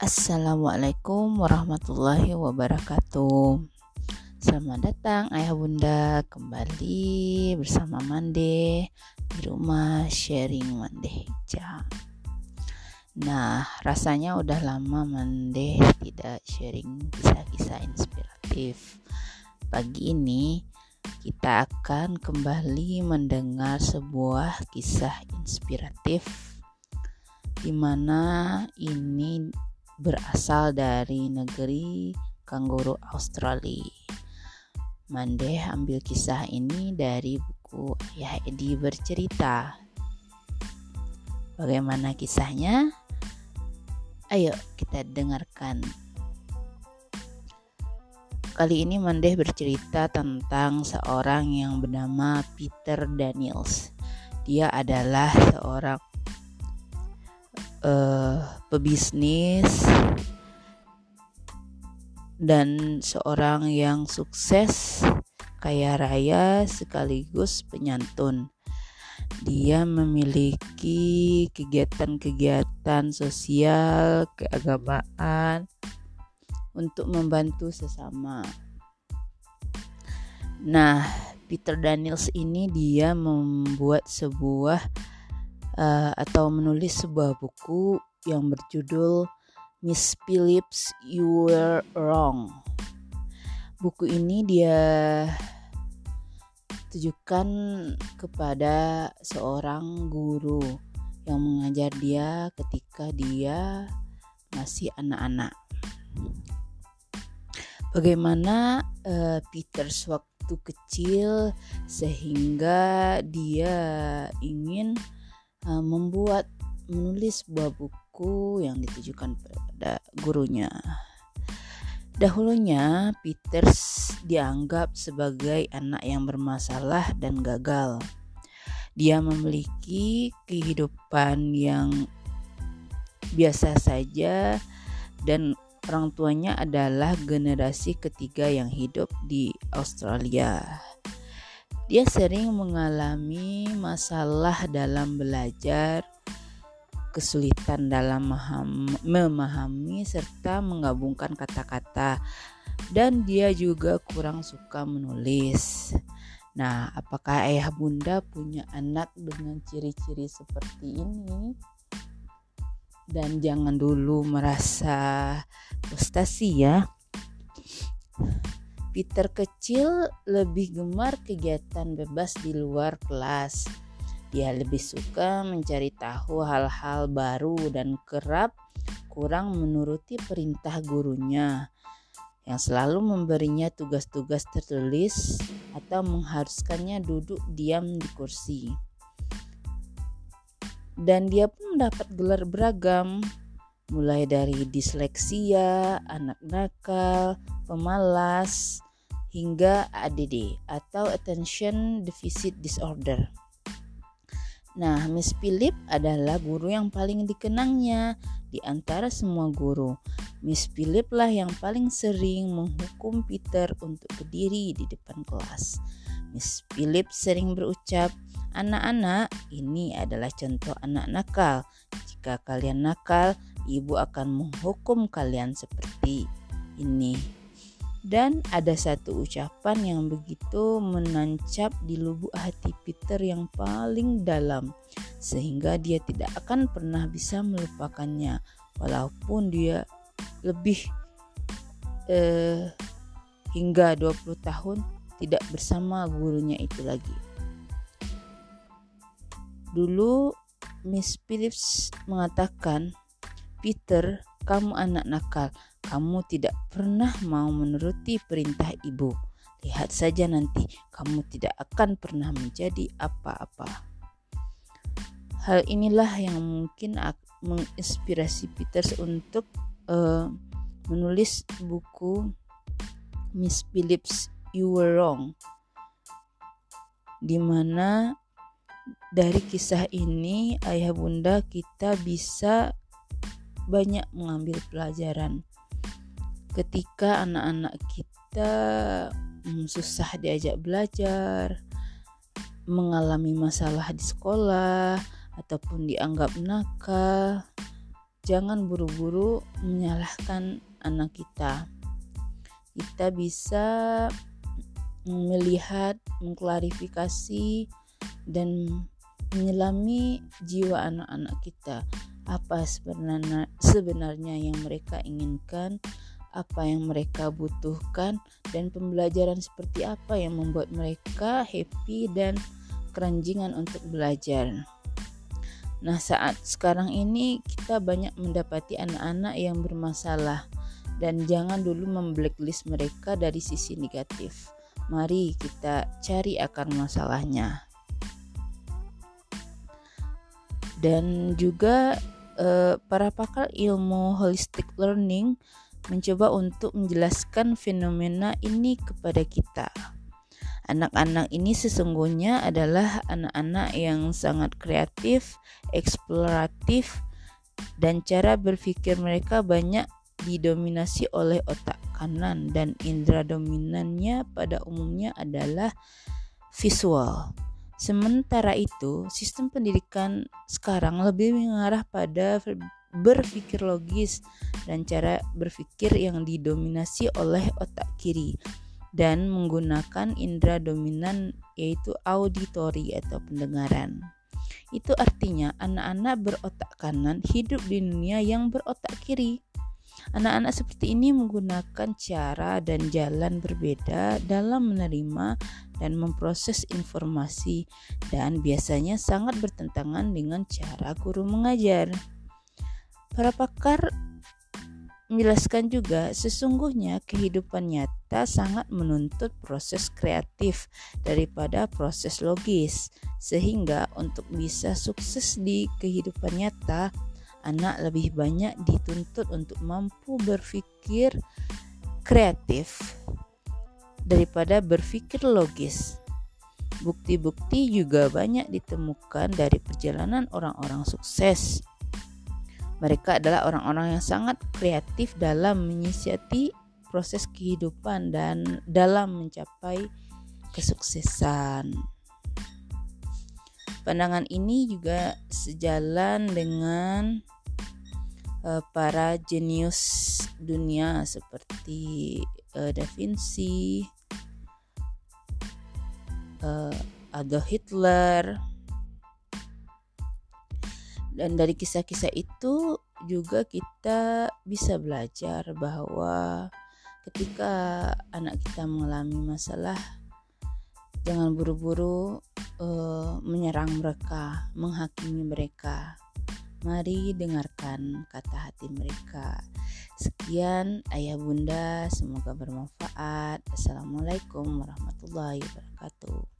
Assalamualaikum warahmatullahi wabarakatuh. Selamat datang ayah bunda. Kembali bersama Mande di rumah sharing Mande Hijau. Nah rasanya udah lama Mande tidak sharing kisah-kisah inspiratif. Pagi ini kita akan kembali mendengar sebuah kisah inspiratif di mana ini berasal dari negeri kanguru Australia. Mande ambil kisah ini dari buku Ayah Edi bercerita. Bagaimana kisahnya? Ayo kita dengarkan. Kali ini Mande bercerita tentang seorang yang bernama Peter Daniels. Dia adalah seorang uh, pebisnis dan seorang yang sukses, kaya raya sekaligus penyantun. Dia memiliki kegiatan-kegiatan sosial, keagamaan untuk membantu sesama. Nah, Peter Daniels ini dia membuat sebuah uh, atau menulis sebuah buku yang berjudul Miss Phillips You Were Wrong. Buku ini dia tujukan kepada seorang guru yang mengajar dia ketika dia masih anak-anak. Bagaimana uh, Peter sewaktu kecil sehingga dia ingin membuat menulis sebuah buku yang ditujukan pada gurunya. Dahulunya Peters dianggap sebagai anak yang bermasalah dan gagal. Dia memiliki kehidupan yang biasa saja dan orang tuanya adalah generasi ketiga yang hidup di Australia. Dia sering mengalami masalah dalam belajar, kesulitan dalam memahami serta menggabungkan kata-kata, dan dia juga kurang suka menulis. Nah, apakah ayah bunda punya anak dengan ciri-ciri seperti ini? Dan jangan dulu merasa frustasi ya. Peter kecil lebih gemar kegiatan bebas di luar kelas. Dia lebih suka mencari tahu hal-hal baru dan kerap kurang menuruti perintah gurunya yang selalu memberinya tugas-tugas tertulis atau mengharuskannya duduk diam di kursi. Dan dia pun mendapat gelar beragam, mulai dari disleksia, anak nakal, pemalas, hingga ADD atau Attention Deficit Disorder. Nah, Miss Philip adalah guru yang paling dikenangnya di antara semua guru. Miss Philip lah yang paling sering menghukum Peter untuk berdiri di depan kelas. Miss Philip sering berucap, "Anak-anak, ini adalah contoh anak nakal. Jika kalian nakal, ibu akan menghukum kalian seperti ini. Dan ada satu ucapan yang begitu menancap di lubuk hati Peter yang paling dalam sehingga dia tidak akan pernah bisa melupakannya walaupun dia lebih eh, hingga 20 tahun tidak bersama gurunya itu lagi. Dulu Miss Phillips mengatakan Peter, kamu anak nakal. Kamu tidak pernah mau menuruti perintah ibu. Lihat saja nanti, kamu tidak akan pernah menjadi apa-apa. Hal inilah yang mungkin menginspirasi Peters untuk uh, menulis buku Miss Phillips You Were Wrong, di mana dari kisah ini ayah bunda kita bisa banyak mengambil pelajaran ketika anak-anak kita hmm, susah diajak belajar, mengalami masalah di sekolah ataupun dianggap nakal. jangan buru-buru menyalahkan anak kita. Kita bisa melihat, mengklarifikasi, dan menyelami jiwa anak-anak kita. Apa sebenarnya, sebenarnya yang mereka inginkan, apa yang mereka butuhkan, dan pembelajaran seperti apa yang membuat mereka happy dan keranjingan untuk belajar. Nah, saat sekarang ini kita banyak mendapati anak-anak yang bermasalah dan jangan dulu memblacklist mereka dari sisi negatif. Mari kita cari akar masalahnya. Dan juga eh, para pakar ilmu holistic learning mencoba untuk menjelaskan fenomena ini kepada kita. Anak-anak ini sesungguhnya adalah anak-anak yang sangat kreatif, eksploratif, dan cara berpikir mereka banyak didominasi oleh otak kanan dan indera dominannya pada umumnya adalah visual. Sementara itu, sistem pendidikan sekarang lebih mengarah pada berpikir logis dan cara berpikir yang didominasi oleh otak kiri dan menggunakan indera dominan yaitu auditory atau pendengaran. Itu artinya anak-anak berotak kanan hidup di dunia yang berotak kiri. Anak-anak seperti ini menggunakan cara dan jalan berbeda dalam menerima dan memproses informasi dan biasanya sangat bertentangan dengan cara guru mengajar. Para pakar menjelaskan juga sesungguhnya kehidupan nyata sangat menuntut proses kreatif daripada proses logis sehingga untuk bisa sukses di kehidupan nyata anak lebih banyak dituntut untuk mampu berpikir kreatif daripada berpikir logis Bukti-bukti juga banyak ditemukan dari perjalanan orang-orang sukses mereka adalah orang-orang yang sangat kreatif dalam menyiasati proses kehidupan dan dalam mencapai kesuksesan. Pandangan ini juga sejalan dengan uh, para jenius dunia seperti uh, Da Vinci, uh, Adolf Hitler, dan dari kisah-kisah itu juga kita bisa belajar bahwa ketika anak kita mengalami masalah jangan buru-buru uh, menyerang mereka, menghakimi mereka. Mari dengarkan kata hati mereka. Sekian ayah bunda, semoga bermanfaat. Assalamualaikum warahmatullahi wabarakatuh.